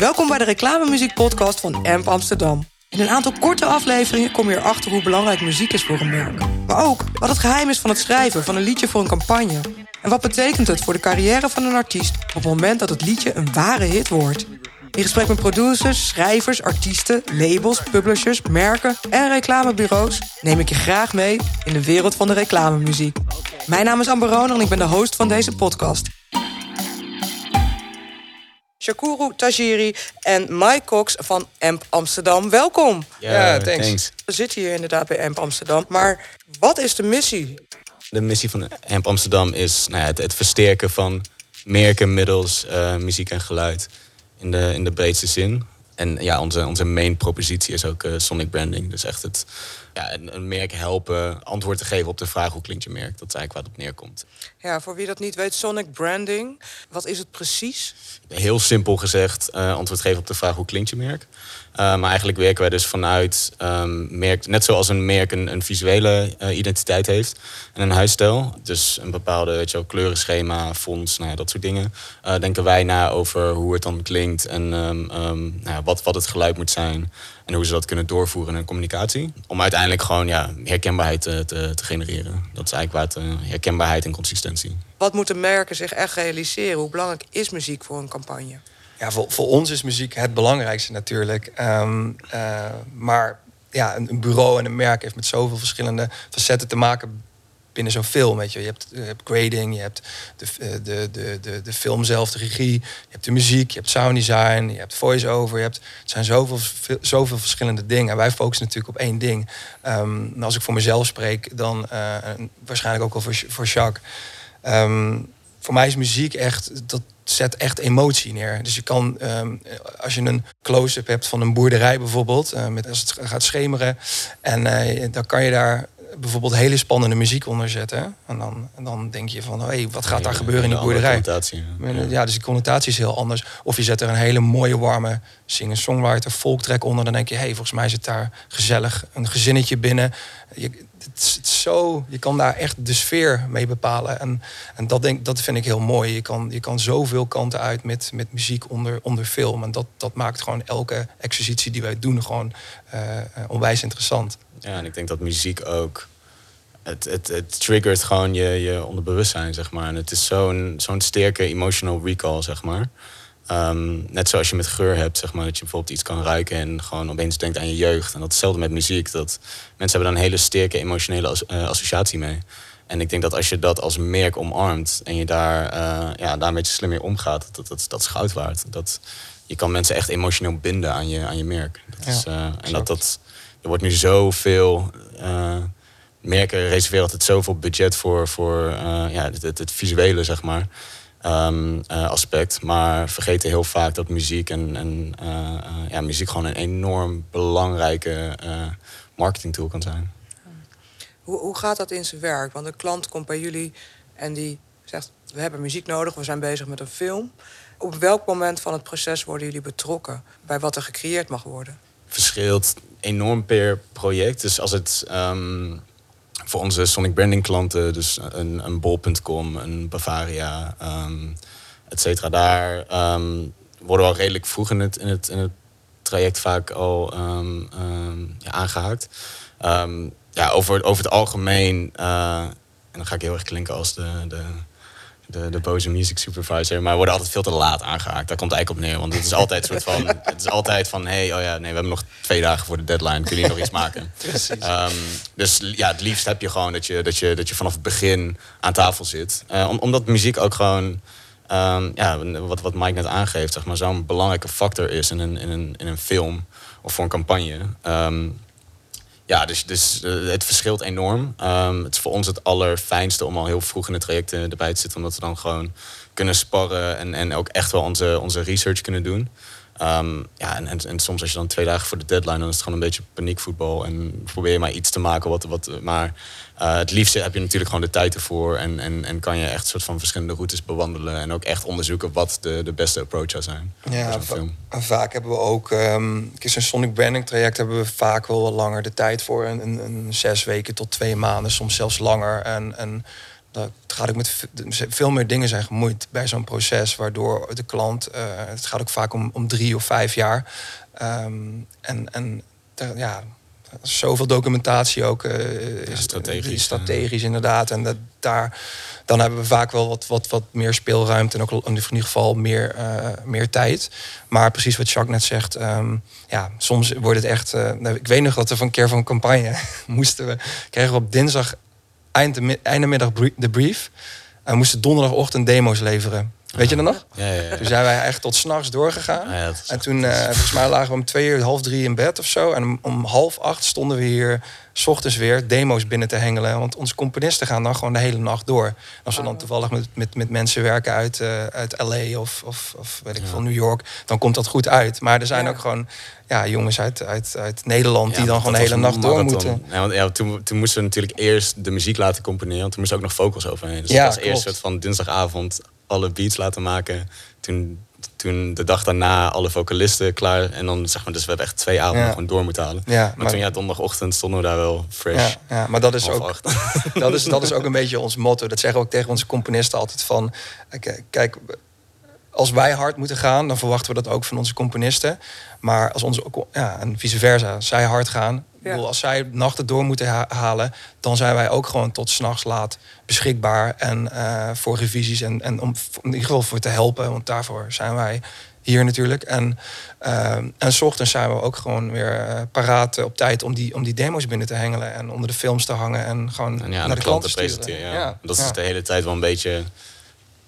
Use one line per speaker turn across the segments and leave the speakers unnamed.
Welkom bij de reclamemuziek-podcast van AMP Amsterdam. In een aantal korte afleveringen kom je erachter hoe belangrijk muziek is voor een merk. Maar ook wat het geheim is van het schrijven van een liedje voor een campagne. En wat betekent het voor de carrière van een artiest op het moment dat het liedje een ware hit wordt. In gesprek met producers, schrijvers, artiesten, labels, publishers, merken en reclamebureaus neem ik je graag mee in de wereld van de reclamemuziek. Mijn naam is Amber Roner en ik ben de host van deze podcast. Shakuru Tajiri en Mike Cox van AMP Amsterdam. Welkom.
Ja, thanks.
We zitten hier inderdaad bij AMP Amsterdam. Maar wat is de missie?
De missie van AMP Amsterdam is nou ja, het, het versterken van merken middels uh, muziek en geluid. In de, in de breedste zin. En ja, onze, onze main propositie is ook uh, sonic branding. Dus echt het ja, een, een, merk helpen antwoord te geven op de vraag hoe klinkt je merk. Dat is eigenlijk waar het op neerkomt.
Ja, voor wie dat niet weet, sonic branding. Wat is het precies?
Heel simpel gezegd, uh, antwoord geven op de vraag hoe klinkt je merk. Uh, maar eigenlijk werken wij dus vanuit um, merk, net zoals een merk een, een visuele uh, identiteit heeft en een huisstijl. Dus een bepaalde weet je wel, kleurenschema, fonts, nou ja, dat soort dingen. Uh, denken wij na over hoe het dan klinkt en um, um, nou ja, wat, wat het geluid moet zijn. En hoe ze dat kunnen doorvoeren in communicatie. Om uiteindelijk gewoon ja, herkenbaarheid te, te, te genereren. Dat is eigenlijk waar het herkenbaarheid en consistentie.
Wat moeten merken zich echt realiseren? Hoe belangrijk is muziek voor een campagne?
Ja, voor, voor ons is muziek het belangrijkste natuurlijk. Um, uh, maar ja, een, een, bureau en een merk heeft met zoveel verschillende facetten te maken binnen zo'n film. Weet je. Je, hebt, je grading, je hebt de, de, de, de, de film zelf, de regie, je hebt de muziek, je hebt sound design, je hebt voice-over. Je hebt, het zijn zoveel, zoveel verschillende dingen. En wij focussen natuurlijk op één ding. Um, en als ik voor mezelf spreek, dan uh, waarschijnlijk ook al voor, voor Jacques. Um, voor mij is muziek echt, dat zet echt emotie neer. Dus je kan, um, als je een close-up hebt van een boerderij bijvoorbeeld, uh, met, als het gaat schemeren, en dan kan je daar bijvoorbeeld hele spannende muziek onder zetten. En dan, en dan denk je van, hé, hey, wat gaat daar gebeuren in die boerderij? Ja. ja, dus die connotatie is heel anders. Of je zet er een hele mooie, warme singer-songwriter, folktrack onder. Dan denk je, hé, hey, volgens mij zit daar gezellig een gezinnetje binnen. Je, het is zo, je kan daar echt de sfeer mee bepalen. En, en dat, denk, dat vind ik heel mooi. Je kan, je kan zoveel kanten uit met, met muziek onder, onder film. En dat, dat maakt gewoon elke exercitie die wij doen gewoon uh, onwijs interessant.
Ja, en ik denk dat muziek ook. Het, het, het triggert gewoon je, je onderbewustzijn, zeg maar. En het is zo'n zo'n sterke emotional recall, zeg maar. Um, net zoals je met geur hebt, zeg maar, dat je bijvoorbeeld iets kan ruiken en gewoon opeens denkt aan je jeugd. En dat hetzelfde met muziek. Dat mensen hebben daar een hele sterke emotionele as, uh, associatie mee. En ik denk dat als je dat als merk omarmt en je daar, uh, ja, daar een beetje slim mee omgaat, dat, dat, dat is goud waard. Dat, je kan mensen echt emotioneel binden aan je, aan je merk. Dat is, uh, en dat, dat, er wordt nu zoveel. Uh, merken reserveren altijd zoveel budget voor, voor ja, het, het, visuele, zeg maar. Um, uh, aspect. Maar vergeten heel vaak dat muziek en, ja, muziek gewoon een enorm belangrijke marketing tool kan zijn.
Hoe, hoe gaat dat in zijn werk? Want een klant komt bij jullie en die zegt: We hebben muziek nodig, we zijn bezig met een film. Op welk moment van het proces worden jullie betrokken bij wat er gecreëerd mag worden?
Verschilt enorm per project. Dus als het um, voor onze Sonic Branding klanten, dus een, een Bol.com, een Bavaria, um, et cetera, daar um, worden we al redelijk vroeg in het, in het, in het traject vaak al ja, aangehaakt. ja, over, over het algemeen, uh, en dan ga ik heel erg klinken als de, de de, de boze music supervisor. Maar worden altijd veel te laat aangehaakt. Daar komt het eigenlijk op neer. Want het is altijd soort van. Het is altijd van. Hé, hey, oh ja, nee, we hebben nog twee dagen voor de deadline. Kunnen jullie nog iets maken?
Precies.
Um, dus ja, het liefst heb je gewoon dat je, dat je, dat je vanaf het begin aan tafel zit. Uh, om, omdat muziek ook gewoon. Um, ja, wat, wat Mike net aangeeft, zeg maar, zo'n belangrijke factor is in een, in, een, in een film of voor een campagne. Um, ja, dus, dus uh, het verschilt enorm. Um, het is voor ons het allerfijnste om al heel vroeg in het traject erbij te zitten. Omdat we dan gewoon kunnen sparren en, en ook echt wel onze, onze research kunnen doen. Um, ja, en, en, en, soms als je dan twee dagen voor de deadline, dan is het gewoon een beetje paniekvoetbal. En probeer je maar iets te maken. Wat, wat, maar uh, het liefste heb je natuurlijk gewoon de tijd ervoor. En, en, en kan je echt soort van verschillende routes bewandelen. En ook echt onderzoeken wat de, de beste approach zou zijn.
Ja, va en vaak hebben we ook. Um, zo'n Sonic Branding traject hebben we vaak wel wat langer de tijd voor. Een, een, een, zes weken tot twee maanden, soms zelfs langer. En, en dat gaat ook met veel meer dingen zijn gemoeid bij zo'n proces, waardoor de klant, eh, het gaat ook vaak om, om drie of vijf jaar. Ehm, en en ja, zoveel documentatie ook. eh, is
strategisch,
is strategisch inderdaad. En dat, daar, dan hebben we vaak wel wat, wat, wat meer speelruimte en ook in ieder geval meer, eh, meer tijd. Maar precies wat Jacques net zegt, ehm, ja, soms wordt het echt. eh, nou, ik weet nog dat we van een keer van een campagne moesten we, kregen we op dinsdag eind de, einde middag de brief. En we moesten donderdagochtend demo's leveren. Weet je dat nog?
Ja, ja, ja.
Toen zijn wij echt tot s'nachts doorgegaan.
Ja, dat
En toen, eh, volgens mij lagen we om twee uur, half drie in bed of zo. En om, om half acht stonden we hier, s ochtends weer, demo's binnen te hengelen. Want onze componisten gaan dan gewoon de hele nacht door. En als we dan toevallig met, met, met mensen werken uit, eh, uit LA of, of, of weet ik veel, New York, dan komt dat goed uit. Maar er zijn
Ja.
ook gewoon ja, jongens uit, uit, uit Nederland die dan gewoon de
dat
hele nacht door moeten.
Ja, want, ja, toen, toen moesten we natuurlijk eerst de muziek laten componeren. Want toen moest ook nog vocals overheen. Dus
Ja,
het was eerst
klopt.
soort van dinsdagavond alle beats laten maken. Toen, toen de dag daarna alle vocalisten klaar. En dan zeg maar, dus we hebben echt twee avonden
Ja.
gewoon door moeten halen.
Ja,
Maar,
maar-
toen ja, donderdagochtend stonden we daar wel fresh.
Ja, ja, maar dat is ook
acht.
dat is, dat is ook een beetje ons motto. Dat zeggen we ook tegen onze componisten altijd van... Kijk, kijk, als wij hard moeten gaan, dan verwachten we dat ook van onze componisten. Maar als onze, ja, en vice versa, zij hard gaan... ik
Ja.
bedoel, als zij nachten door moeten ha- halen... dan zijn wij ook gewoon tot s'nachts laat beschikbaar. En eh, voor revisies en, en om in ieder geval voor te helpen. Want daarvoor zijn wij hier natuurlijk. En, eh, en s ochtends zijn we ook gewoon weer eh, paraat op tijd... Om die, om die demo's binnen te hengelen en onder de films te hangen... en gewoon
En ja,
naar
de,
de
klanten
klanten sturen.
presenteren. Ja. Dat is de hele tijd wel een beetje...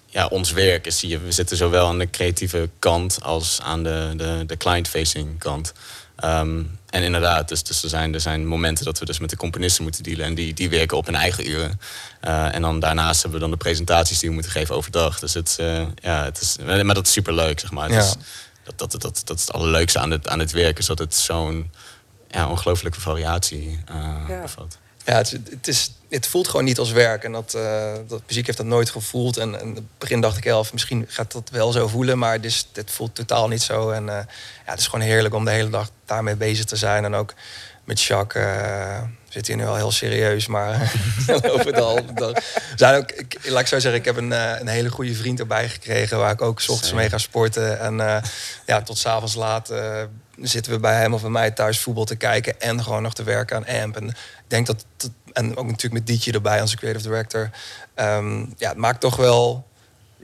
Ja, ons werk is hier. We zitten zowel aan de creatieve kant als aan de, de, de client-facing kant. Ehm, en inderdaad, dus, dus er, zijn, er zijn momenten dat we dus met de componisten moeten dealen. En die, die werken op hun eigen uren. Eh, en dan daarnaast hebben we dan de presentaties die we moeten geven overdag. Dus het, eh, ja, het is, maar dat is super leuk, zeg maar.
Ja.
is, dat, dat, dat, dat is het allerleukste aan het, aan het werk. Is dat het zo'n ja, ongelooflijke variatie eh
Ja.
bevat.
Ja, het, is- het, is, het voelt gewoon niet als werk. En dat, eh, dat muziek heeft dat nooit gevoeld. En, en in het begin dacht ik zelf, misschien gaat dat wel zo voelen. Maar het, is, het voelt totaal niet zo. En eh, ja, het is gewoon heerlijk om de hele dag daarmee bezig te zijn. En ook met Jacques eh, zit hier nu wel heel serieus. Maar over de halve dag. Zijn ook, ik, laat ik zo zeggen, ik heb een, eh, een hele goede vriend erbij gekregen. Waar ik ook s ochtends mee ga sporten. En eh, ja, tot s'avonds laat zitten we bij hem of bij mij thuis voetbal te kijken. En gewoon nog te werken aan AMP. En ik denk dat, en ook natuurlijk met Dietje erbij, onze creative director. ehm, ja, het maakt toch wel.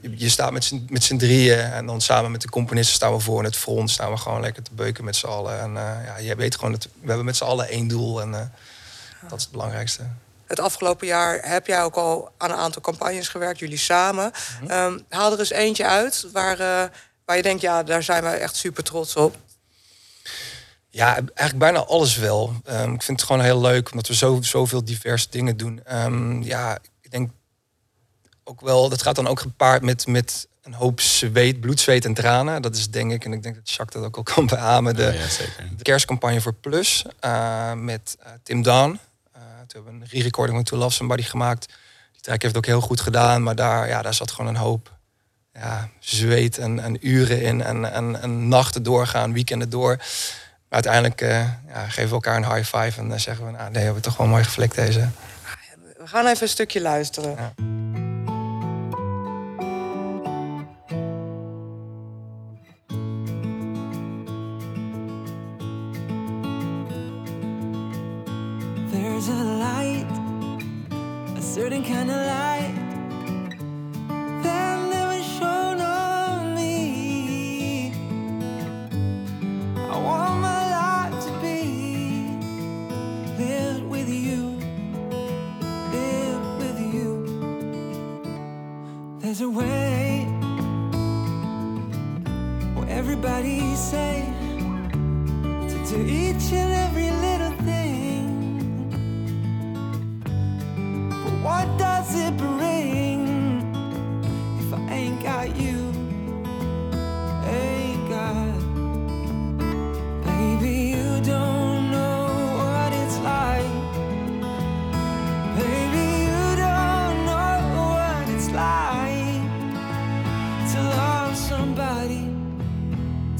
Je staat met z'n, drieën en dan samen met de componisten staan we voor in het front. Staan we gewoon lekker te beuken met z'n allen. En eh, ja, je weet gewoon dat we hebben met z'n allen één doel. En eh, dat is het belangrijkste.
Het afgelopen jaar heb jij ook al aan een aantal campagnes gewerkt, jullie samen.
Mhm.
Ehm, haal er eens eentje uit waar, eh, waar je denkt, ja, daar zijn wij echt super trots op.
Ja, eigenlijk bijna alles wel. Ehm, ik vind het gewoon heel leuk, omdat we zo, zoveel diverse dingen doen. Ehm, ja, ik denk ook wel, dat gaat dan ook gepaard met, met een hoop zweet, bloed, zweet en tranen. Dat is denk ik, en ik denk dat Jacques dat ook al kan beamen, de,
Ja, ja, zeker.
de kerstcampagne voor Plus eh, met eh, Tim Daan. Eh, toen hebben we een re-recording van To Love Somebody gemaakt. Die track heeft het ook heel goed gedaan, maar daar, ja, daar zat gewoon een hoop ja, zweet en, en uren in en, en, en nachten doorgaan, weekenden door. Maar uiteindelijk eh, ja, geven we elkaar een high five en dan zeggen we, nou, nee, we hebben toch wel mooi geflikt deze.
We gaan even een stukje luisteren.
Ja.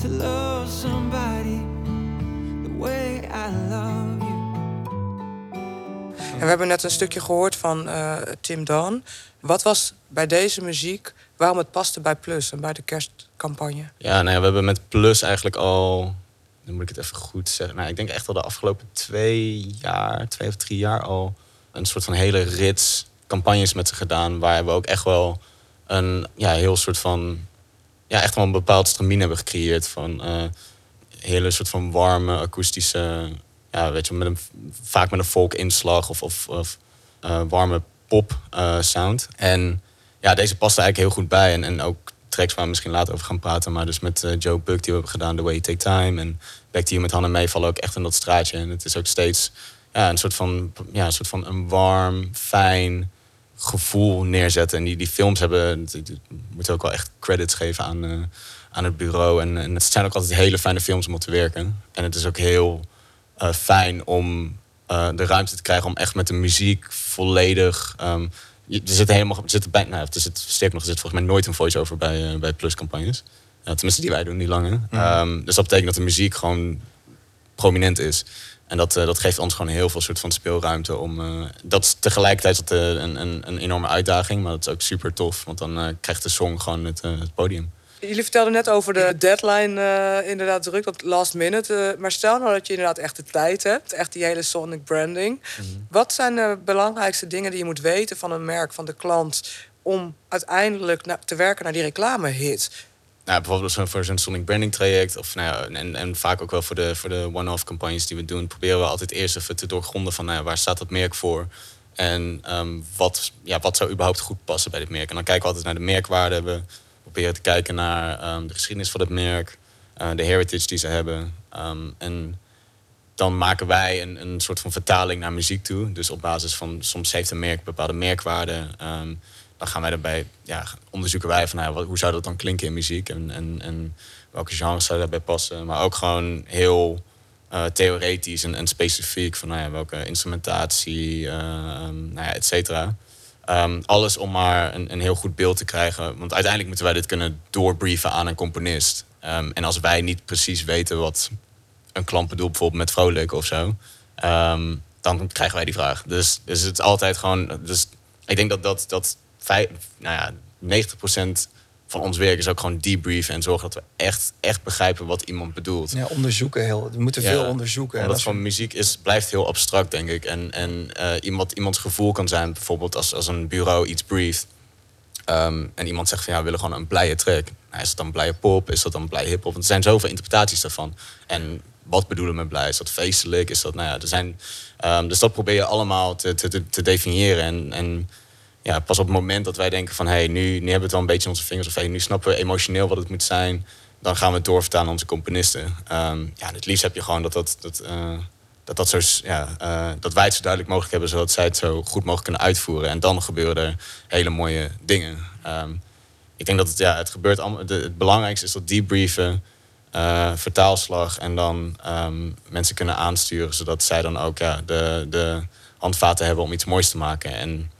to love somebody the way I love you. En we
hebben net een stukje gehoord van eh, Tim Don. Wat was bij deze muziek, waarom het paste bij Plus en bij de kerstcampagne?
Ja, nou ja, we hebben met Plus eigenlijk al, dan moet ik het even goed zeggen. Nou, ik denk echt al de afgelopen twee jaar, twee of drie jaar al een soort van hele rits campagnes met ze gedaan. Waar we ook echt wel een ja, heel soort van ja, echt wel een bepaald stramien hebben gecreëerd. Van eh, hele soort van warme, akoestische, ja, weet je, met een, vaak met een folk inslag of, of, eh, warme pop eh. En ja, deze past eigenlijk heel goed bij. En, en ook tracks waar we misschien later over gaan praten. Maar dus met Joe Buck die we hebben gedaan, The Way You Take Time. En Back You met Hannah May vallen ook echt in dat straatje. En het is ook steeds ja, een soort van, ja, een soort van een warm, fijn gevoel neerzetten. En die, die films hebben, we moeten ook wel echt credits geven aan, eh, aan het bureau. En, en het zijn ook altijd hele fijne films om op te werken. En het is ook heel eh, fijn om eh, de ruimte te krijgen om echt met de muziek volledig. ehm, je- er zit helemaal, er zit bij, nou, er zit, sterker nog, er zit volgens mij nooit een voice-over bij, bij Plus-campagnes. Tenminste, die wij doen, die lange. Ehm, dus dat betekent dat de muziek gewoon prominent is. En dat, eh, dat geeft ons gewoon heel veel soort van speelruimte om. eh, dat is tegelijkertijd dat, eh, een, een, een enorme uitdaging, maar dat is ook super tof, want dan krijgt de song gewoon het, het podium.
Jullie vertelden net over de deadline inderdaad druk, dat last minute. maar stel nou dat je inderdaad echt de tijd hebt, echt die hele sonic branding. Wat zijn de belangrijkste dingen die je moet weten van een merk, van de klant, om uiteindelijk te werken naar die reclamehit?
Nou, bijvoorbeeld voor zo'n Sonic Branding traject, of, nou en, en vaak ook wel voor de, voor de one-off campagnes die we doen, proberen we altijd eerst even te doorgronden van nou waar staat dat merk voor. En ehm, wat, ja, wat zou überhaupt goed passen bij dit merk. En dan kijken we altijd naar de merkwaarde. We proberen te kijken naar ehm, de geschiedenis van het merk, eh, de heritage die ze hebben. Ehm, en dan maken wij een, een soort van vertaling naar muziek toe. Dus op basis van soms heeft een merk bepaalde merkwaarden. Dan gaan wij daarbij, ja, onderzoeken wij van nou, hoe zou dat dan klinken in muziek en, en, en welke genres zou daarbij passen. Maar ook gewoon heel eh, theoretisch en, specifiek van nou ja, welke instrumentatie, ehm, nou ja, et cetera. Ehm, alles om maar een, een heel goed beeld te krijgen. Want uiteindelijk moeten wij dit kunnen doorbrieven aan een componist. Ehm, en als wij niet precies weten wat een klant bedoelt, bijvoorbeeld met vrolijk of zo, dan krijgen wij die vraag. Dus, dus het is altijd gewoon. Dus ik denk dat dat, dat vijf, nou ja, 90% van ons werk is ook gewoon debriefen en zorgen dat we echt, echt begrijpen wat iemand bedoelt.
Ja, onderzoeken heel. We moeten
Ja,
veel onderzoeken. Je-
van muziek is, blijft heel abstract, denk ik. En, en eh, iemand, iemands gevoel kan zijn, bijvoorbeeld als, als een bureau iets brieft. ehm, en iemand zegt van ja, we willen gewoon een blije track. Nou, is dat dan blije pop? Is dat dan blije hip-hop? Want er zijn zoveel interpretaties daarvan. En wat bedoelen we met blij? Is dat feestelijk? Is dat, nou ja, er zijn, ehm, dus dat probeer je allemaal te, te, te, te definiëren. En, en ja, pas op het moment dat wij denken van hé, hey, nu, nu hebben we het wel een beetje in onze vingers. Of hey, nu snappen we emotioneel wat het moet zijn. Dan gaan we het doorvertalen aan onze componisten. Ehm, ja, het liefst heb je gewoon dat dat. dat eh, dat, dat, zo, ja, eh, dat wij het zo duidelijk mogelijk hebben, zodat zij het zo goed mogelijk kunnen uitvoeren. En dan gebeuren er hele mooie dingen. Ehm, ik denk dat het, ja, het gebeurt allemaal. het belangrijkste is dat debriefen, eh, vertaalslag en dan ehm, mensen kunnen aansturen, zodat zij dan ook ja, de, de handvaten hebben om iets moois te maken. En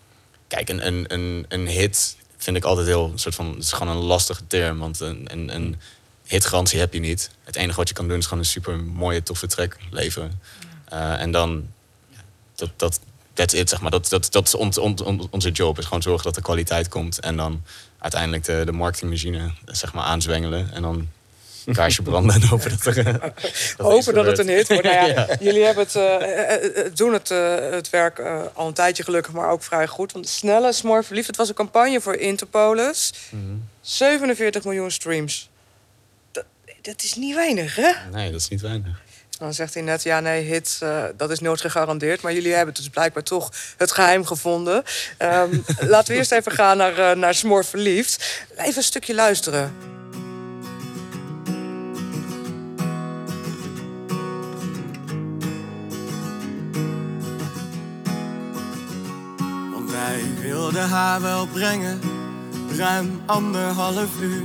kijk, een, een, een, een hit vind ik altijd heel een soort van. Het is gewoon een lastige term, want een, een, een hitgarantie heb je niet. Het enige wat je kan doen is gewoon een super mooie, toffe track leveren. Eh, en dan, dat, dat, that's it, zeg maar. Dat, dat, dat is on, on, on- onze job, is gewoon zorgen dat er kwaliteit komt. En dan uiteindelijk de, de marketingmachine, zeg maar, aanzwengelen. En dan kaarsje branden en hopen dat er... dat er iets
Hopen dat het een hit wordt. Nou ja. Jullie hebben het, eh, eh, eh, doen het, eh, het werk eh, al een tijdje gelukkig, maar ook vrij goed. Want Snelle, Smoor Verliefd, het was een campagne voor Interpolis.
Mhm.
47 miljoen streams. Dat, dat is niet weinig, hè?
Nee, dat is niet weinig.
Dan zegt hij net, ja nee, hits, eh, dat is nooit gegarandeerd. Maar jullie hebben dus blijkbaar toch het geheim gevonden. Ehm, laten we eerst even gaan naar, eh, naar Smoor Verliefd. Even een stukje luisteren.
Wilde haar wel brengen, ruim anderhalf uur.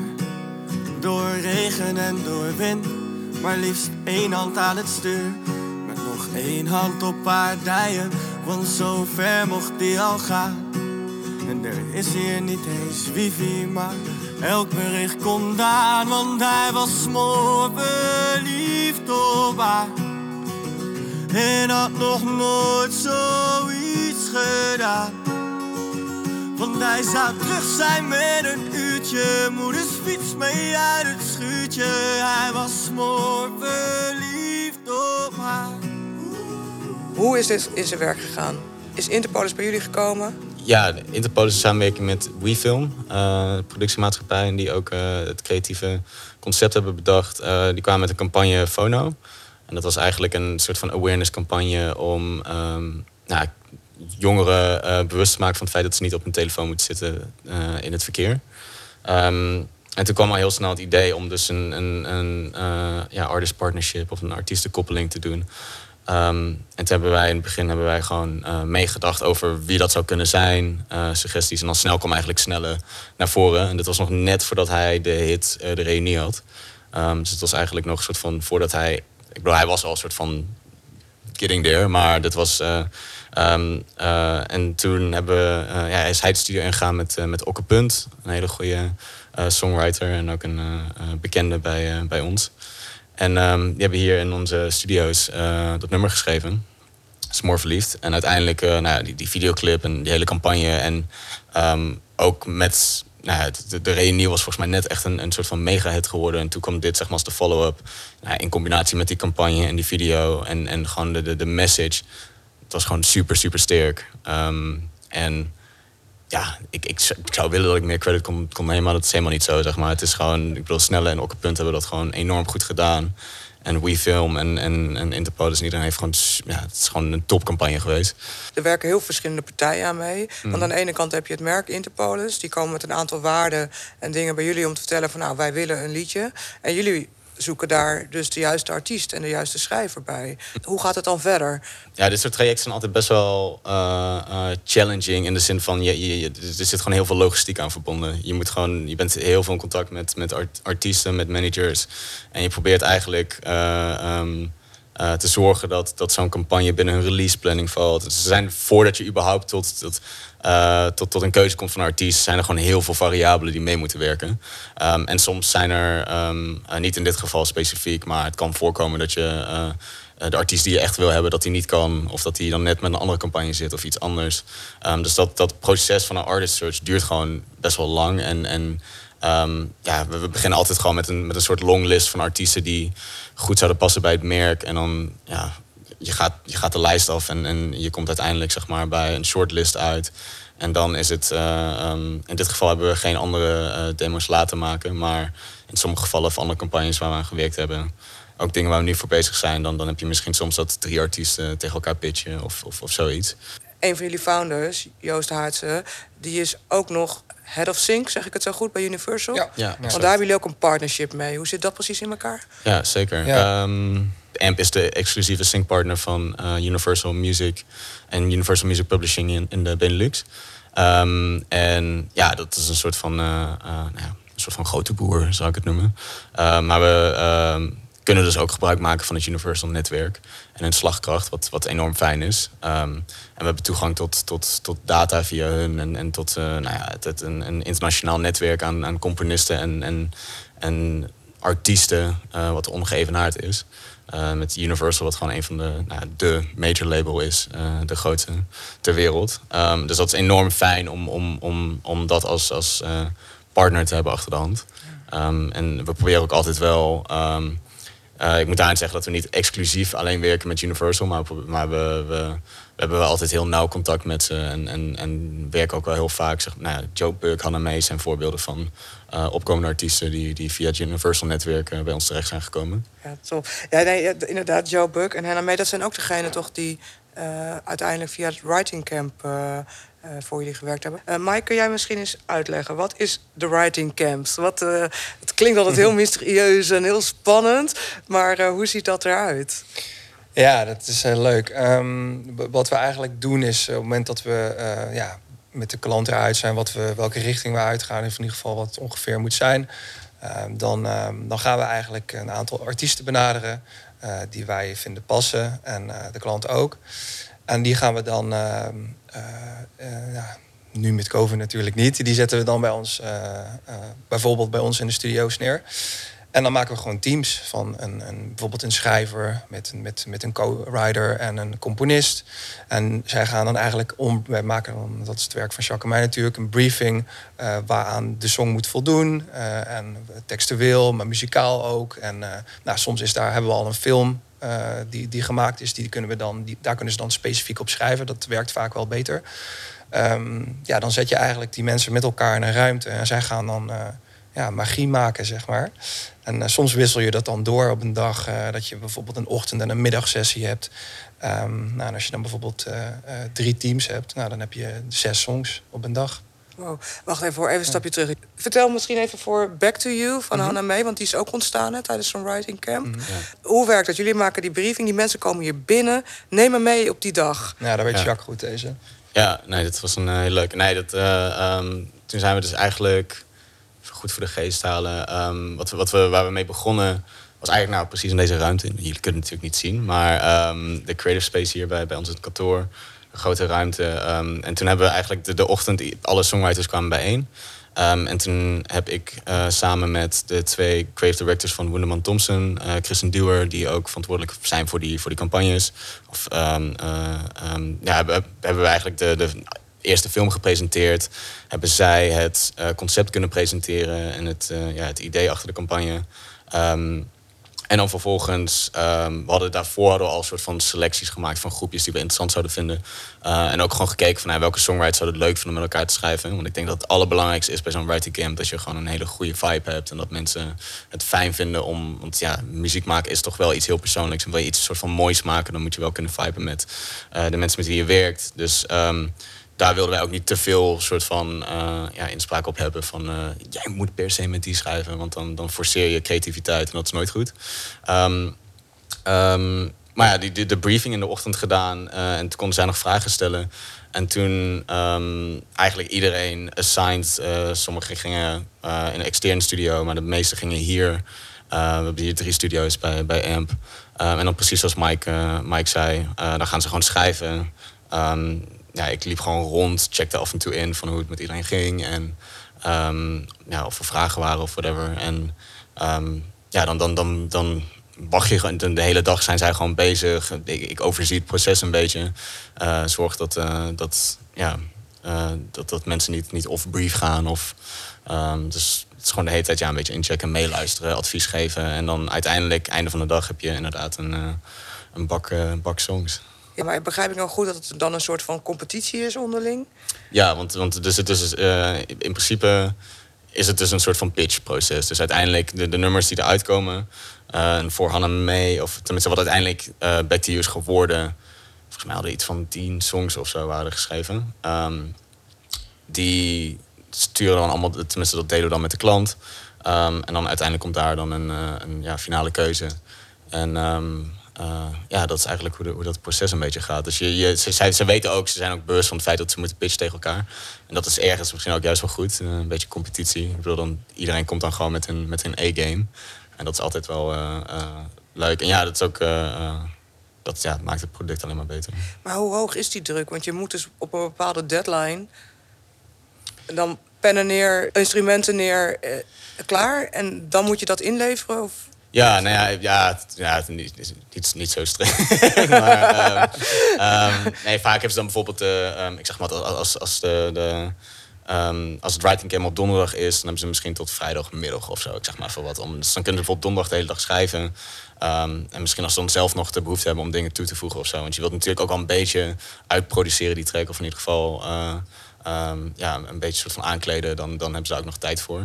Door regen en door wind, maar liefst één hand aan het stuur. Met nog één hand op haar dijen, want zo ver mocht hij al gaan. En er is hier niet eens wifi, maar elk bericht komt aan. Want hij was smoor verliefd op haar. En had nog nooit zoiets gedaan. Want hij zou terug zijn met een uurtje. Moeders fiets mee uit het schuurtje. Hij was verliefd op haar.
Hoe is dit in zijn werk gegaan? Is Interpolis bij jullie gekomen?
Ja, Interpol is een samenwerking met WeFilm, uh, productiemaatschappij, en die ook uh, het creatieve concept hebben bedacht. Uh, die kwamen met een campagne Fono. En dat was eigenlijk een soort van awareness campagne om um, nou, jongeren bewust te maken van het feit dat ze niet op hun telefoon moeten zitten in het verkeer. Um, en toen kwam al heel snel het idee om dus een, een, een ja, artist partnership of een artiestenkoppeling te doen. Um, en toen hebben wij in het begin hebben wij gewoon uh, meegedacht over wie dat zou kunnen zijn, uh, suggesties. En dan snel kwam eigenlijk sneller naar voren. En dit was nog net voordat hij de hit uh, De Reunie had. Um, dus het was eigenlijk nog een soort van voordat hij. Ik bedoel, hij was al een soort van getting there, maar dit was. Um, en toen hebben we, ja, is hij de studio ingegaan met, met Okke Punt, een hele goede songwriter en ook een bekende bij, bij ons. En um, die hebben hier in onze studio's dat nummer geschreven. Smoor verliefd. En uiteindelijk nou, die, die, videoclip en die hele campagne. En um, ook met. Nou, de, de reunie was volgens mij net echt een, een soort van mega-hit geworden. En toen kwam dit zeg maar als de follow-up. Nou, in combinatie met die campagne en die video. En, en gewoon de, de, de message. Het was gewoon super, super sterk. Um, en ja, ik, ik, ik, zou willen dat ik meer credit kon, kon nemen, maar dat is helemaal niet zo, zeg maar. Het is gewoon, ik bedoel, Snelle en Okkepunt hebben dat gewoon enorm goed gedaan. En WeFilm en, en, en Interpolis en iedereen heeft gewoon... Ja, het is gewoon een topcampagne geweest.
Er werken heel verschillende partijen aan mee. Want aan de ene kant heb je het merk Interpolis. Die komen met een aantal waarden en dingen bij jullie om te vertellen van... nou, wij willen een liedje. En jullie zoeken daar dus de juiste artiest en de juiste schrijver bij. Hoe gaat het dan verder?
Ja, dit soort trajecten zijn altijd best wel uh, uh, challenging. In de zin van, je, je, er zit gewoon heel veel logistiek aan verbonden. Je, moet gewoon, je bent heel veel in contact met, met artiesten, met managers. En je probeert eigenlijk... Uh, um, uh, te zorgen dat, dat zo'n campagne binnen hun release planning valt. Ze zijn voordat je überhaupt tot, tot, uh, tot, tot een keuze komt van een artiest, zijn er gewoon heel veel variabelen die mee moeten werken. Um, en soms zijn er, um, uh, niet in dit geval specifiek, maar het kan voorkomen dat je de artiest die je echt wil hebben, dat hij niet kan. Of dat hij dan net met een andere campagne zit of iets anders. Um, dus dat, dat proces van een artist search duurt gewoon best wel lang. En, en Um, ja, we, beginnen altijd gewoon met een, met een soort longlist van artiesten die goed zouden passen bij het merk. En dan, ja, je gaat, je gaat de lijst af en, en je komt uiteindelijk zeg maar, bij een shortlist uit. En dan is het, uh, um, in dit geval hebben we geen andere uh, demo's laten maken. Maar in sommige gevallen van andere campagnes waar we aan gewerkt hebben, ook dingen waar we nu voor bezig zijn, dan, dan heb je misschien soms dat drie artiesten tegen elkaar pitchen of, of, of zoiets.
Een van jullie founders, Joost Haartse, die is ook nog Head of Sync, zeg ik het zo goed, bij Universal?
Ja.
ja.
Want daar hebben jullie ook een partnership mee. Hoe zit dat precies in elkaar?
Ja, zeker.
Ja.
Um, AMP is de exclusieve sync-partner van uh, Universal Music en Universal Music Publishing in, in de Benelux. Um, en ja, dat is een soort van, uh, uh, nou ja, een soort van grote boer, zou ik het noemen. maar we kunnen dus ook gebruik maken van het Universal netwerk en hun slagkracht, wat, wat enorm fijn is. Um, en we hebben toegang tot, tot, tot data via hun en, en tot uh, nou ja, het, een, een, internationaal netwerk aan, aan componisten en, en, en artiesten, uh, wat ongeëvenaard is. Uh, met Universal, wat gewoon een van de, nou, de major label is, de grootste ter wereld. Um, dus dat is enorm fijn om, om, om, om dat als, als partner te hebben achter de hand. Um, en we proberen ook altijd wel. Uh, ik moet daarin zeggen dat we niet exclusief alleen werken met Universal, maar, we, we, hebben wel altijd heel nauw contact met ze en, en, en werken ook wel heel vaak. Zeg, nou ja, Joe Buck, Hannah May zijn voorbeelden van uh, opkomende artiesten die, die via het Universal netwerk uh, bij ons terecht zijn gekomen.
Ja, top. Ja, nee, inderdaad, Joe Buck en Hannah May, dat zijn ook degenen toch die uiteindelijk via het Writing Camp voor jullie gewerkt hebben. Mike, kun jij misschien eens uitleggen, wat is de writing camps? Wat, klinkt altijd heel mysterieus en heel spannend, maar hoe ziet dat eruit?
Ja, dat is heel leuk. Um, wat we eigenlijk doen is, op het moment dat we ja, met de klant eruit zijn, wat we, welke richting we uitgaan, in ieder geval wat het ongeveer moet zijn, ehm, dan, um, dan gaan we eigenlijk een aantal artiesten benaderen die wij vinden passen en de klant ook. En die gaan we dan ja, nu met COVID natuurlijk niet. Die zetten we dan bij ons, uh, bijvoorbeeld bij ons in de studio's neer. En dan maken we gewoon teams van een, een, bijvoorbeeld een schrijver met, met, met een co-writer en een componist. En zij gaan dan eigenlijk om, wij maken dan, dat is het werk van Jacques en mij natuurlijk, een briefing uh, waaraan de song moet voldoen. En textueel, maar muzikaal ook. En nou, soms is daar, hebben we al een film die, die gemaakt is, die kunnen we dan, die, daar kunnen ze dan specifiek op schrijven. Dat werkt vaak wel beter. Um, ja, dan zet je eigenlijk die mensen met elkaar in een ruimte en zij gaan dan ja, magie maken, zeg maar. En uh, soms wissel je dat dan door op een dag uh, dat je bijvoorbeeld een ochtend- en een middagsessie hebt. Um, nou, en als je dan bijvoorbeeld uh, drie teams hebt, nou, dan heb je zes songs op een dag.
Wow. Wacht even voor even een stapje terug. Vertel misschien even voor Back to You van mm -hmm. Hannah May, want die is ook ontstaan hè, tijdens zo'n writing camp. Mm -hmm. ja. Hoe werkt dat? Jullie maken die briefing, die mensen komen hier binnen. Neem me mee op die dag.
Ja, daar weet ja. Jacques goed deze.
Ja, nee, dat was een heel leuk. Nee, dat, um, toen zijn we dus eigenlijk goed voor de geest halen. Um, wat we, wat we, waar we mee begonnen was eigenlijk nou precies in deze ruimte. Jullie kunnen het natuurlijk niet zien, maar um, de creative space hier bij, bij ons in het kantoor. Een grote ruimte. En toen hebben we eigenlijk de, de ochtend, alle songwriters kwamen bijeen. Um, en toen heb ik uh, samen met de twee creative directors van Wunderman Thompson, uh, Kristen Duwer, die ook verantwoordelijk zijn voor die, voor die campagnes. Of, uh, um, ja, hebben, we eigenlijk de, de eerste film gepresenteerd. Hebben zij het concept kunnen presenteren en het, ja, het idee achter de campagne. En dan vervolgens, um, we hadden daarvoor al soort van selecties gemaakt van groepjes die we interessant zouden vinden. Uh, en ook gewoon gekeken van nou, welke songwriters zouden het leuk vinden met elkaar te schrijven. Want ik denk dat het allerbelangrijkste is bij zo'n writing camp dat je gewoon een hele goede vibe hebt. En dat mensen het fijn vinden om. Want ja, muziek maken is toch wel iets heel persoonlijks. En wil je iets soort van moois maken, dan moet je wel kunnen viben met de mensen met wie je werkt. Dus. Um, daar wilden wij ook niet te veel soort van uh, ja, inspraak op hebben. Van uh, jij moet per se met die schrijven, want dan, dan forceer je creativiteit en dat is nooit goed. Um, um, maar ja, die, die, de briefing in de ochtend gedaan uh, en toen konden zij nog vragen stellen. En toen um, eigenlijk iedereen assigned. sommigen gingen in een externe studio, maar de meeste gingen hier. we hebben hier drie studio's bij, bij AMP. en dan precies zoals Mike, Mike zei, dan gaan ze gewoon schrijven ja, ik liep gewoon rond, checkte af en toe in van hoe het met iedereen ging. En um, ja, of er vragen waren of whatever. En um, ja, dan, dan, dan, dan wacht je gewoon. De hele dag zijn zij gewoon bezig. Ik, overzie het proces een beetje. Uh, zorg dat, uh, dat, ja, uh, dat, dat mensen niet, niet off-brief gaan. Of, um, dus het is gewoon de hele tijd ja, een beetje inchecken, meeluisteren, advies geven. En dan uiteindelijk, einde van de dag, heb je inderdaad een, een bak, bak songs.
Ja, maar begrijp ik nou goed dat het dan een soort van competitie is onderling?
Ja, want, want dus het is, uh, in principe is het dus een soort van pitchproces. Dus uiteindelijk de, de nummers die eruit komen... Uh, voor Hannah mee, of tenminste wat uiteindelijk uh, Back to You is geworden... volgens mij hadden iets van tien songs of zo waren geschreven. Um, die sturen dan allemaal, tenminste dat deden we dan met de klant... Um, en dan uiteindelijk komt daar dan een, een ja, finale keuze. En... Um, uh, ja, dat is eigenlijk hoe, hoe, dat proces een beetje gaat. Dus je, ze, ze, weten ook, ze zijn ook bewust van het feit dat ze moeten pitchen tegen elkaar. En dat is ergens misschien ook juist wel goed. Uh, een beetje competitie. Ik bedoel, dan, iedereen komt dan gewoon met hun, met hun A-game. En dat is altijd wel uh, leuk. En ja, dat is ook. dat ja, maakt het product alleen maar beter.
Maar hoe hoog is die druk? Want je moet dus op een bepaalde deadline. Dan pennen neer, instrumenten neer, klaar. En dan moet je dat inleveren? Of?
Ja, nou ja, ja, ja niet, niet, niet zo streng. maar, um, um, nee, vaak hebben ze dan bijvoorbeeld, uh, um, ik zeg maar, als, als, de, de als het writing camp op donderdag is, dan hebben ze misschien tot vrijdagmiddag of zo, ik zeg maar voor wat. Om, dus dan kunnen ze bijvoorbeeld donderdag de hele dag schrijven. en misschien als ze dan zelf nog de behoefte hebben om dingen toe te voegen of zo. Want je wilt natuurlijk ook al een beetje uitproduceren die track, of in ieder geval uh, ja, een beetje soort van aankleden, dan, dan hebben ze daar ook nog tijd voor.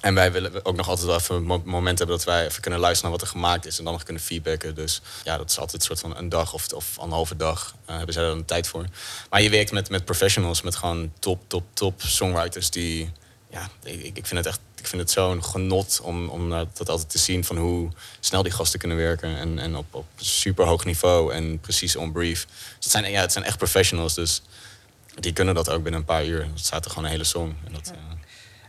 En wij willen ook nog altijd wel even een moment hebben dat wij even kunnen luisteren naar wat er gemaakt is en dan nog kunnen feedbacken. Dus ja, dat is altijd een soort van een dag of, of anderhalve dag uh, hebben zij daar dan tijd voor. Maar je werkt met, met professionals, met gewoon top, top, top songwriters die. Ja, ik, ik vind het echt ik vind het zo'n genot om, om dat altijd te zien van hoe snel die gasten kunnen werken. En, en op, op super hoog niveau en precies on brief. Dus het, zijn, ja, het zijn echt professionals, dus die kunnen dat ook binnen een paar uur. Het staat er gewoon een hele song. En dat, ja. uh,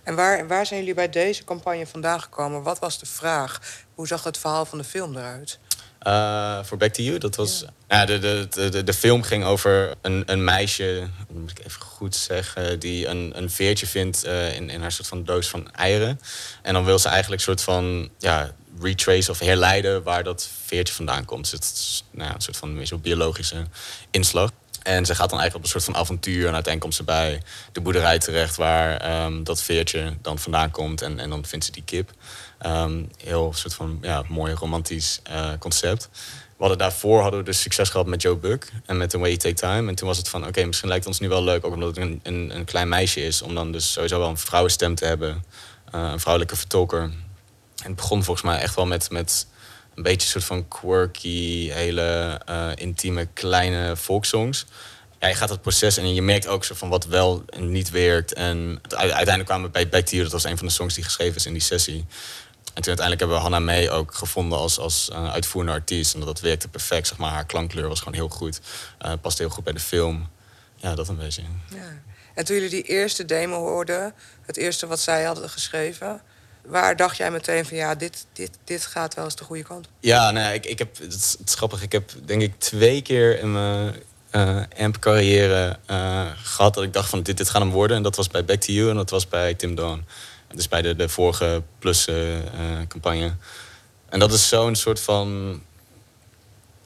en waar, waar zijn jullie bij deze campagne vandaan gekomen? Wat was de vraag? Hoe zag het verhaal van de film eruit?
Uh, voor Back to You, dat was. Ja. de, de, de, de film ging over een, een meisje, moet ik even goed zeggen, die een, een veertje vindt uh, in, in haar soort van doos van eieren. En dan wil ze eigenlijk een soort van ja, retrace of herleiden waar dat veertje vandaan komt. Dus het is nou ja, een soort van meer zo biologische inslag. En ze gaat dan eigenlijk op een soort van avontuur. En uiteindelijk komt ze bij de boerderij terecht waar um, dat veertje dan vandaan komt. En, en dan vindt ze die kip. Um, heel soort van ja, mooi romantisch uh, concept. We hadden daarvoor hadden we dus succes gehad met Joe Buck en met The Way You Take Time. En toen was het van, oké, misschien lijkt ons nu wel leuk, ook omdat het een, een, een, klein meisje is, om dan dus sowieso wel een vrouwenstem te hebben, uh, een vrouwelijke vertolker. En het begon volgens mij echt wel met, met een beetje een soort van quirky, hele uh, intieme, kleine folksongs. Ja, je gaat het proces en je merkt ook zo van wat wel en niet werkt. En uiteindelijk kwamen we bij Back to You, dat was een van de songs die geschreven is in die sessie. En toen uiteindelijk hebben we Hannah May ook gevonden als, als uh, uitvoerende artiest. En dat werkte perfect, zeg maar. Haar klankkleur was gewoon heel goed. Uh, paste heel goed bij de film. Ja, dat een beetje. Ja.
En toen jullie die eerste demo hoorden, het eerste wat zij hadden geschreven... Waar dacht jij meteen van ja, dit, dit, dit gaat wel eens de goede kant
Ja, nee, ik, ik heb, het is, grappig. Ik heb denk ik twee keer in mijn uh, amp-carrière uh, gehad dat ik dacht van dit, dit gaat hem worden. En dat was bij Back to You en dat was bij Tim Dawn. Dus bij de, de vorige Plus-campagne. en dat is zo'n soort van...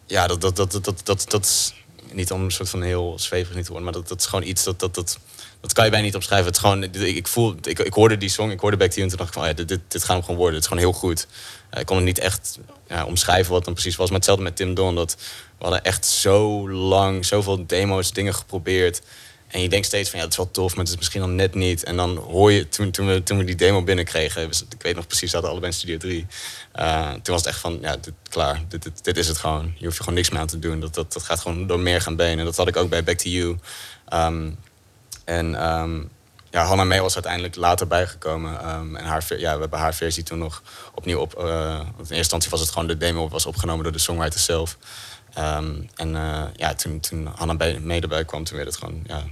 Ja, dat, dat, dat, dat, dat, dat, is niet om een soort van heel zwevig niet te worden, maar dat, dat is gewoon iets dat, dat, dat, dat kan je bijna niet omschrijven. Het is gewoon, ik, voel, ik, ik hoorde die song, ik hoorde Back to You en toen dacht ik van, oh ja, dit, dit, dit gaat hem gewoon worden. Het is gewoon heel goed. Uh, ik kon het niet echt ja, omschrijven wat dan precies was. Maar hetzelfde met Tim Don, dat we hadden echt zo lang, zoveel demo's, dingen geprobeerd. En je denkt steeds van ja, het is wel tof, maar het is misschien dan net niet. En dan hoor je, toen, toen, we, toen we die demo binnenkregen, ik weet nog precies, we hadden allebei in Studio 3. Uh, toen was het echt van, ja, dit, klaar, dit, dit, dit, is het gewoon. Je hoeft er gewoon niks meer aan te doen. Dat, dat, dat gaat gewoon door meer gaan benen. Dat had ik ook bij Back to You. Um, en um, ja, Hannah May was uiteindelijk later bijgekomen. Um, en haar, ja, we hebben haar versie toen nog opnieuw op... Uh, in eerste instantie was het gewoon de demo was opgenomen door de songwriter zelf. Um, en uh, ja, toen, toen Hannah May erbij kwam, toen werd het gewoon... Ja,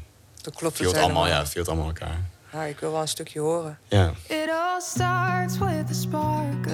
dat klopt
viel het allemaal, ja, viel het allallemaal elkaar.
Ja, ik wil wel een stukje horen.
Ja.
It all starts with a spark,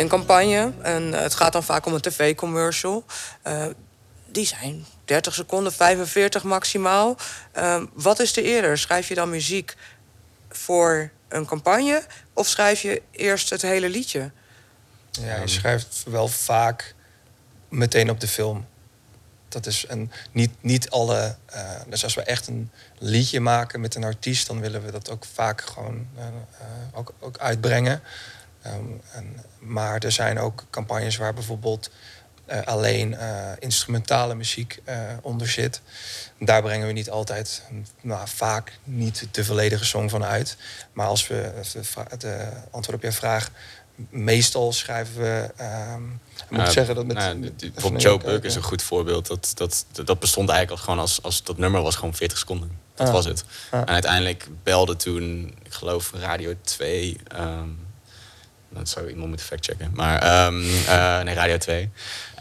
Een campagne. En eh, het gaat dan vaak om een tv-commercial. Uh, die zijn 30 seconden, 45 maximaal. Uh, wat is er eerder? Schrijf je dan muziek voor een campagne of schrijf je eerst het hele liedje?
Ja, je schrijft wel vaak meteen op de film. Dat is een, niet, niet alle. Dus als we echt een liedje maken met een artiest, dan willen we dat ook vaak gewoon ook, ook uitbrengen. Um, en, maar er zijn ook campagnes waar bijvoorbeeld alleen instrumentale muziek onder zit. Daar brengen we niet altijd, nou, vaak niet de volledige song van uit. Maar als we de, de antwoord op je vraag meestal schrijven we. Um, moet ik zeggen dat met.
Nou, bijvoorbeeld Joe Buck is een goed voorbeeld. Dat, dat, dat bestond eigenlijk gewoon als, als dat nummer was gewoon 40 seconden. Dat ah. was het. Ah. En uiteindelijk belde toen, ik geloof, Radio 2. Um, dat zou iemand moeten factchecken. Maar um, uh, nee, Radio 2.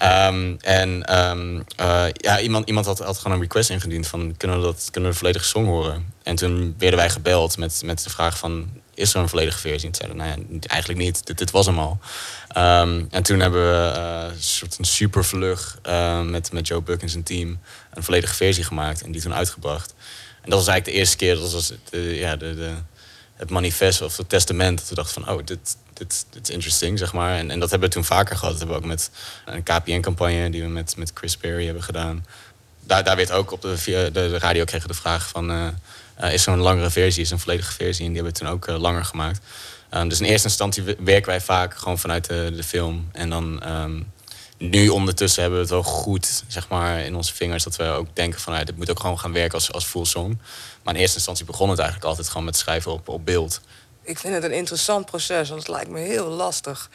Um, en um, uh, ja, iemand, iemand had, had gewoon een request ingediend van kunnen we, dat, kunnen we de volledige song horen? En toen werden wij gebeld met, met de vraag van is er een volledige versie? En zeiden nou ja, eigenlijk niet. Dit, was hem al. En toen hebben we uh, een soort een super vlug uh, met, met Joe Buck en zijn team een volledige versie gemaakt en die toen uitgebracht. En dat was eigenlijk de eerste keer, dat was ja, de, de, het manifest of het testament. Dat we dachten van, oh, dit, dit, is interesting, zeg maar. En, en dat hebben we toen vaker gehad. Dat hebben we ook met een KPN-campagne die we met, met Chris Perry hebben gedaan daar, daar werd ook op de, via de, radio kregen de vraag van... eh, eh, is een langere versie, is een volledige versie? En die hebben we toen ook eh, langer gemaakt. Ehm, dus in eerste instantie we- werken wij vaak gewoon vanuit de, de film. En dan ehm, nu ondertussen hebben we het wel goed zeg maar, in onze vingers... dat we ook denken van, nou, dit moet ook gewoon gaan werken als, als full song. Maar in eerste instantie begon het eigenlijk altijd gewoon met schrijven op, op beeld.
Ik vind het een interessant proces, want het lijkt me heel lastig.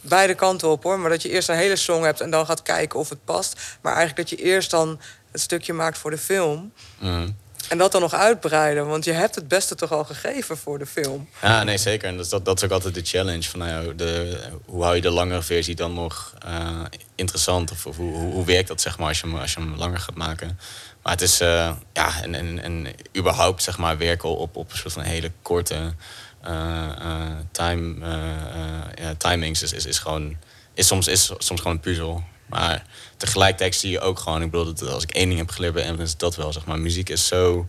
Beide kanten op hoor, maar dat je eerst een hele song hebt en dan gaat kijken of het past. Maar eigenlijk dat je eerst dan het stukje maakt voor de film.
Mm.
En dat dan nog uitbreiden, want je hebt het beste toch al gegeven voor de film.
Ja, nee, zeker. En dat, dat, is ook altijd de challenge. Van, nou de, hoe hou je de langere versie dan nog eh, interessant? Of, hoe, hoe, werkt dat zeg maar, als, je hem, als je hem langer gaat maken? Maar het is, eh, ja, en, überhaupt zeg maar, werken op, op een soort van hele korte eh, time, timings is, is, is, gewoon, is, soms, is soms gewoon een puzzel. Maar tegelijkertijd zie je ook gewoon, ik bedoel, dat als ik één ding heb geleerd bij Eminem is dat wel, zeg maar. Muziek is zo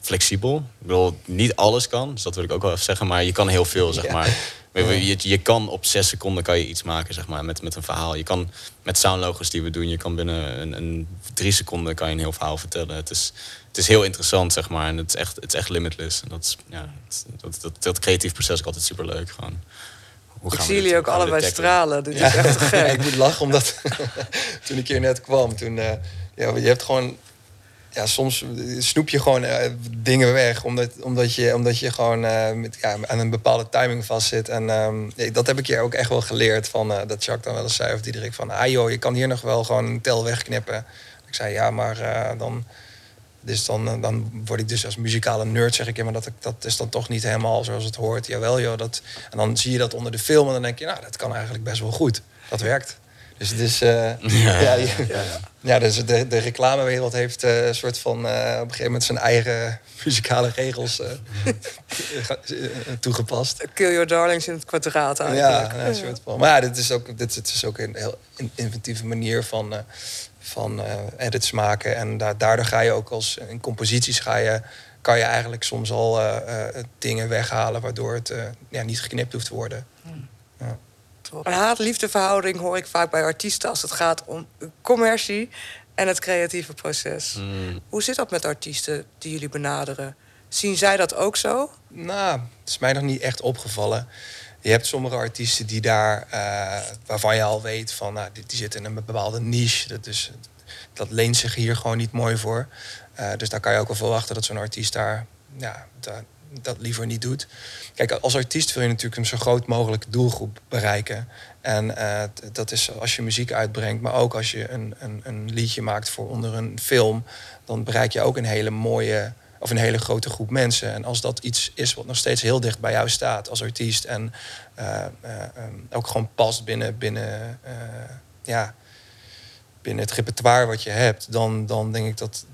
flexibel. Ik bedoel, niet alles kan, dus dat wil ik ook wel even zeggen, maar je kan heel veel, zeg
Ja.
maar. Je, je, kan op zes seconden kan je iets maken, zeg maar, met, met een verhaal. Je kan met soundlogos die we doen, je kan binnen een, een drie seconden kan je een heel verhaal vertellen. Het is, het is heel interessant, zeg maar, en het is echt, het is echt limitless. En dat, is, ja, dat, dat, dat, creatief proces is altijd superleuk, gewoon.
Ik zie jullie ook allebei stralen. Dit is echt
Ja,
gek.
ik moet lachen omdat toen ik hier net kwam, toen eh, ja, je hebt gewoon ja, soms snoep je gewoon eh, dingen weg omdat, omdat, je, omdat je gewoon eh, met, ja, aan een bepaalde timing vastzit. En ehm, dat heb ik hier ook echt wel geleerd van dat Jacques dan wel eens zei of Diederik van ah joh, je kan hier nog wel gewoon een tel wegknippen. Ik zei ja, maar dan, dus dan, eh, dan word ik dus als muzikale nerd zeg ik, ja, maar dat, dat is dan toch niet helemaal zoals het hoort. Jawel joh, dat, en dan zie je dat onder de film en dan denk je nou dat kan eigenlijk best wel goed. Dat werkt. Dus het is, eh, ja, je- ja, dus de, de reclamewereld heeft eh, een soort van eh, op een gegeven moment zijn eigen muzikale regels toegepast.
Kill Your Darlings in het kwadraat
Ja,
eigenlijk.
ja, een soort van. Maar ja, dit is ook, dit, dit is ook een heel in- inventieve manier van, eh, van eh, edits maken. En da- daardoor ga je ook als in composities ga je, kan je eigenlijk soms al eh, eh, dingen weghalen waardoor het eh, ja, niet geknipt hoeft te worden.
Een haat-liefde verhouding hoor ik vaak bij artiesten als het gaat om commercie en het creatieve proces.
Mm.
Hoe zit dat met artiesten die jullie benaderen? Zien zij dat ook zo?
Nou, het is mij nog niet echt opgevallen. Je hebt sommige artiesten die daar, eh, waarvan je al weet van, nou, die, die zitten in een bepaalde niche. Dat, dat leent zich hier gewoon niet mooi voor. Eh, dus daar kan je ook wel verwachten dat zo'n artiest daar, ja, da- dat liever niet doet. Kijk, als artiest wil je natuurlijk een zo groot mogelijke doelgroep bereiken. En eh, dat is als je muziek uitbrengt, maar ook als je een, een, een liedje maakt voor onder een film, dan bereik je ook een hele mooie of een hele grote groep mensen. En als dat iets is wat nog steeds heel dicht bij jou staat als artiest en eh, eh, ehm, ook gewoon past binnen, binnen, eh, ja, binnen het repertoire wat je hebt, dan, dan denk ik dat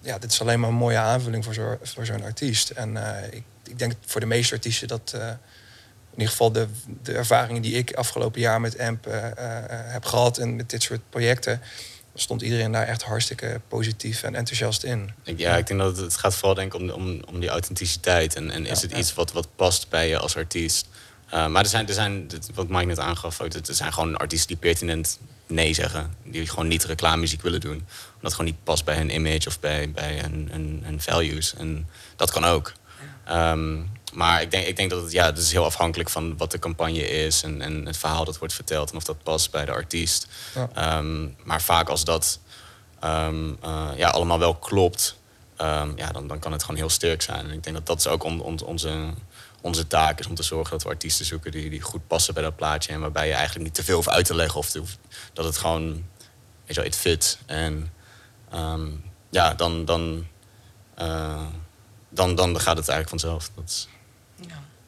ja, dit is alleen maar een mooie aanvulling voor zo'n voor zo'n artiest. En ik, ik denk voor de meeste artiesten dat in ieder geval de, de ervaringen die ik afgelopen jaar met AMP heb gehad en met dit soort projecten, stond iedereen daar echt hartstikke positief en enthousiast in.
Ik, ja, ik denk dat het, het gaat vooral denk ik om, om, om die authenticiteit. En, en is
Ja,
het
ja.
iets wat, wat past bij je als artiest? Uh, maar er zijn, er zijn, wat Mike net aangaf, er zijn gewoon artiesten die pertinent nee zeggen. Die gewoon niet reclamemuziek willen doen. Omdat het gewoon niet past bij hun image of bij, bij hun, hun, hun values. En dat kan ook. Ehm, maar ik denk, ik denk dat het, ja, het is heel afhankelijk van wat de campagne is en, en het verhaal dat wordt verteld en of dat past bij de artiest.
Ja.
Ehm, maar vaak als dat ehm, eh, ja, allemaal wel klopt, ehm, ja, dan, dan kan het gewoon heel sterk zijn. En ik denk dat dat is ook on- on- onze, onze taak is om te zorgen dat we artiesten zoeken die, die goed passen bij dat plaatje. En waarbij je eigenlijk niet te veel hoeft uit te leggen of te- dat het gewoon, weet je wel, it fits. En ja, dan, dan, eh, dan, dan gaat het eigenlijk vanzelf. Dat is,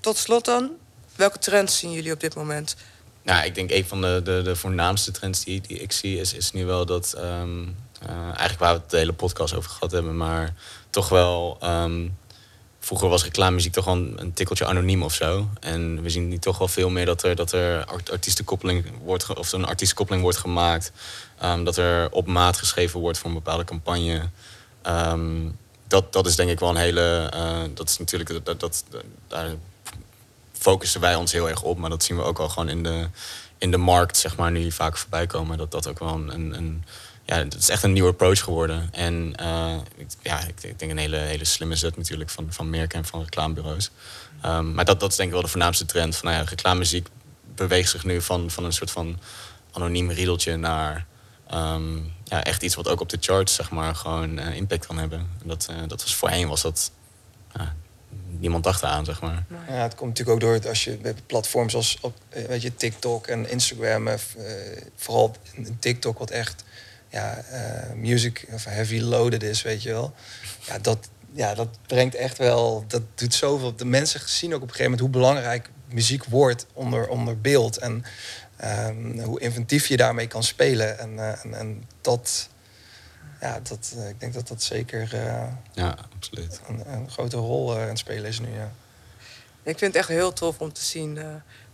Tot slot dan, welke trends zien jullie op dit moment?
Nou, ik denk een van de, de, de voornaamste trends die, die ik zie, is, is nu wel dat. ehm, eh, eigenlijk waar we het de hele podcast over gehad hebben, maar toch wel. ehm, vroeger was reclamemuziek toch wel een, een tikkeltje anoniem of zo. En we zien nu toch wel veel meer dat er, dat er art- artiestenkoppeling wordt, of een artiestenkoppeling wordt gemaakt. Ehm, dat er op maat geschreven wordt voor een bepaalde campagne. Ehm, dat, dat is denk ik wel een hele. eh, dat is natuurlijk. Dat, dat, daar focussen wij ons heel erg op. Maar dat zien we ook al gewoon in de, in de markt, zeg maar, nu vaak voorbij komen. Dat dat ook wel een, een, ja, het is echt een nieuwe approach geworden. En eh, ja, ik, ik denk een hele, hele slimme zet natuurlijk van, van merken en van reclamebureaus. Ehm, maar dat, dat is denk ik wel de voornaamste trend. Van, nou ja, reclamemuziek beweegt zich nu van, van een soort van anoniem riedeltje naar ehm, ja, echt iets wat ook op de charts zeg maar, gewoon eh, impact kan hebben. En dat, eh, dat was voorheen was dat ja, niemand dacht aan, zeg maar.
Ja, het komt natuurlijk ook door het als je bij platforms als op, eh, weet je, TikTok en Instagram, vooral TikTok, wat echt ja, eh, music of heavy loaded is, weet je wel. Ja, dat, ja, dat brengt echt wel, dat doet zoveel. De mensen zien ook op een gegeven moment hoe belangrijk muziek wordt onder, onder beeld en ehm, hoe inventief je daarmee kan spelen. En, eh, en, en dat, ja, dat, eh, ik denk dat dat zeker eh,
Ja, absoluut.
een, een grote rol eh, aan het spelen is nu. Ja.
Ik vind het echt heel tof om te zien eh,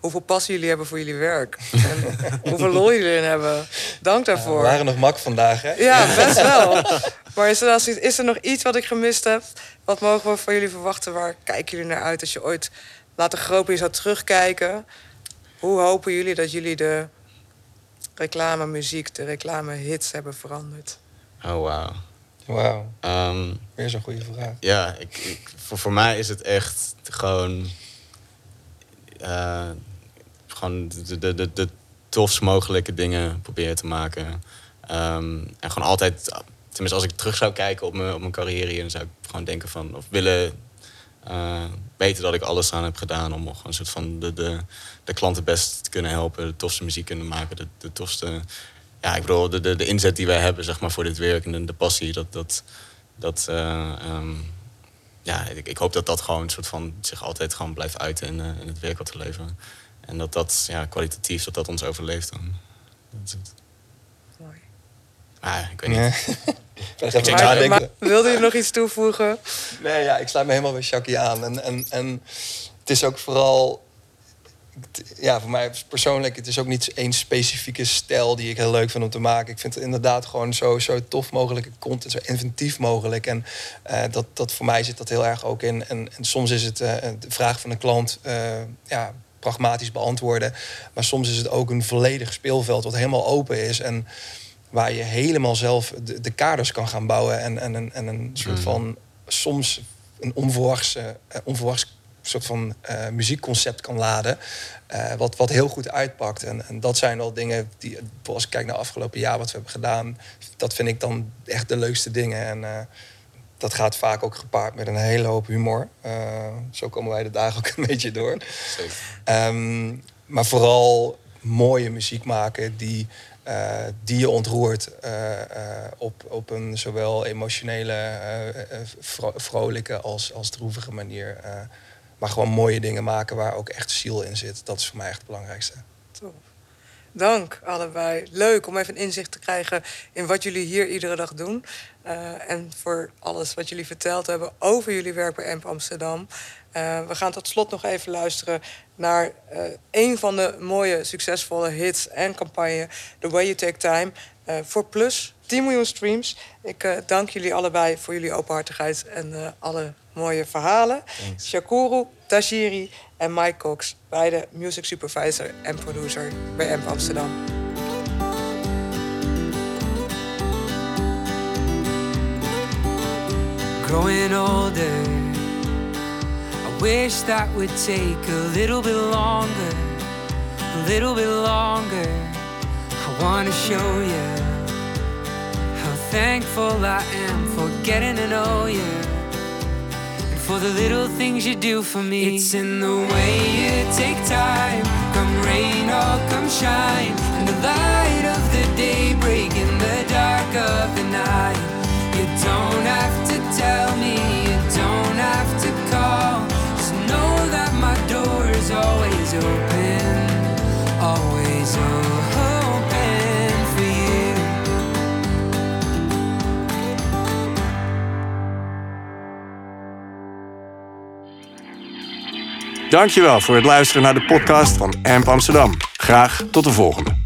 hoeveel passie jullie hebben voor jullie werk. En hoeveel lol jullie erin hebben. Dank daarvoor.
we waren nog mak vandaag, hè?
Ja, best wel. Maar is er, als- is er nog iets wat ik gemist heb? Wat mogen we van jullie verwachten? Waar kijken jullie naar uit als je ooit later groter zou terugkijken? Hoe hopen jullie dat jullie de reclame muziek, de reclame hits hebben veranderd?
Oh, wauw.
Wauw,
Ehm,
weer zo'n goede vraag.
Ja, ik, ik, voor, voor mij is het echt gewoon. eh, gewoon de, de, de, de tofst mogelijke dingen proberen te maken. Ehm, en gewoon altijd, tenminste als ik terug zou kijken op mijn, op mijn carrière hier, dan zou ik gewoon denken van, of willen eh, weten dat ik alles aan heb gedaan om gewoon een soort van de, de, de klanten best te kunnen helpen, de tofste muziek kunnen maken, de, de tofste. Ja, ik bedoel, de, de, inzet die wij hebben zeg maar, voor dit werk en de, passie, dat, dat, dat, eh, ehm, ja, ik, hoop dat dat gewoon een soort van zich altijd gewoon blijft uiten in, eh, in het werk wat we leveren. En dat dat ja, kwalitatief, dat dat ons overleeft dan. Ah, ik weet niet.
Nee. Verder even
Maar-
nadenken.
Maar, wilde je nog iets toevoegen?
Nee, ja, ik sluit me helemaal bij Shaki aan. En, en, en het is ook vooral... Ja, voor mij persoonlijk, het is ook niet één specifieke stijl die ik heel leuk vind om te maken. Ik vind het inderdaad gewoon zo, zo tof mogelijke content, zo inventief mogelijk. En eh, dat, dat voor mij zit dat heel erg ook in. En, en soms is het eh, de vraag van de klant eh, ja, pragmatisch beantwoorden. Maar soms is het ook een volledig speelveld wat helemaal open is. En waar je helemaal zelf de, de kaders kan gaan bouwen. En, en, en, en een soort
Mm.
van soms een onverwachts, onverwachts soort van eh, muziekconcept kan laden. wat, wat heel goed uitpakt. En, en dat zijn wel dingen die, als ik kijk naar afgelopen jaar wat we hebben gedaan, dat vind ik dan echt de leukste dingen. En dat gaat vaak ook gepaard met een hele hoop humor. Zo komen wij de dagen ook een beetje door.
Zeker.
Ehm, maar vooral mooie muziek maken die, eh, die je ontroert eh, eh, op, op een zowel emotionele, vro- vrolijke als, als droevige manier. maar gewoon mooie dingen maken waar ook echt ziel in zit. Dat is voor mij echt het belangrijkste.
Tof. Dank allebei. Leuk om even inzicht te krijgen in wat jullie hier iedere dag doen. En voor alles wat jullie verteld hebben over jullie werk bij AMP Amsterdam. Eh, we gaan tot slot nog even luisteren naar eh, een van de mooie, succesvolle hits en campagne, The Way You Take Time. eh, voor plus 10 miljoen streams. Ik eh, dank jullie allebei voor jullie openhartigheid en eh, alle mooie verhalen. Shakuru, Tajiri en Mike Cox, beide music supervisor en producer bij AMP Amsterdam.
growing older. Wish that would take a little bit longer, a little bit longer. I wanna show you how thankful I am for getting to know you. And for the little things you do for me. It's in the way you take time, come rain or come shine. In the light of the day, break in the dark of the night. You don't have to tell me, is always open, always open for you.
Dankjewel voor het luisteren naar de podcast van AMP Amsterdam. Graag tot de volgende.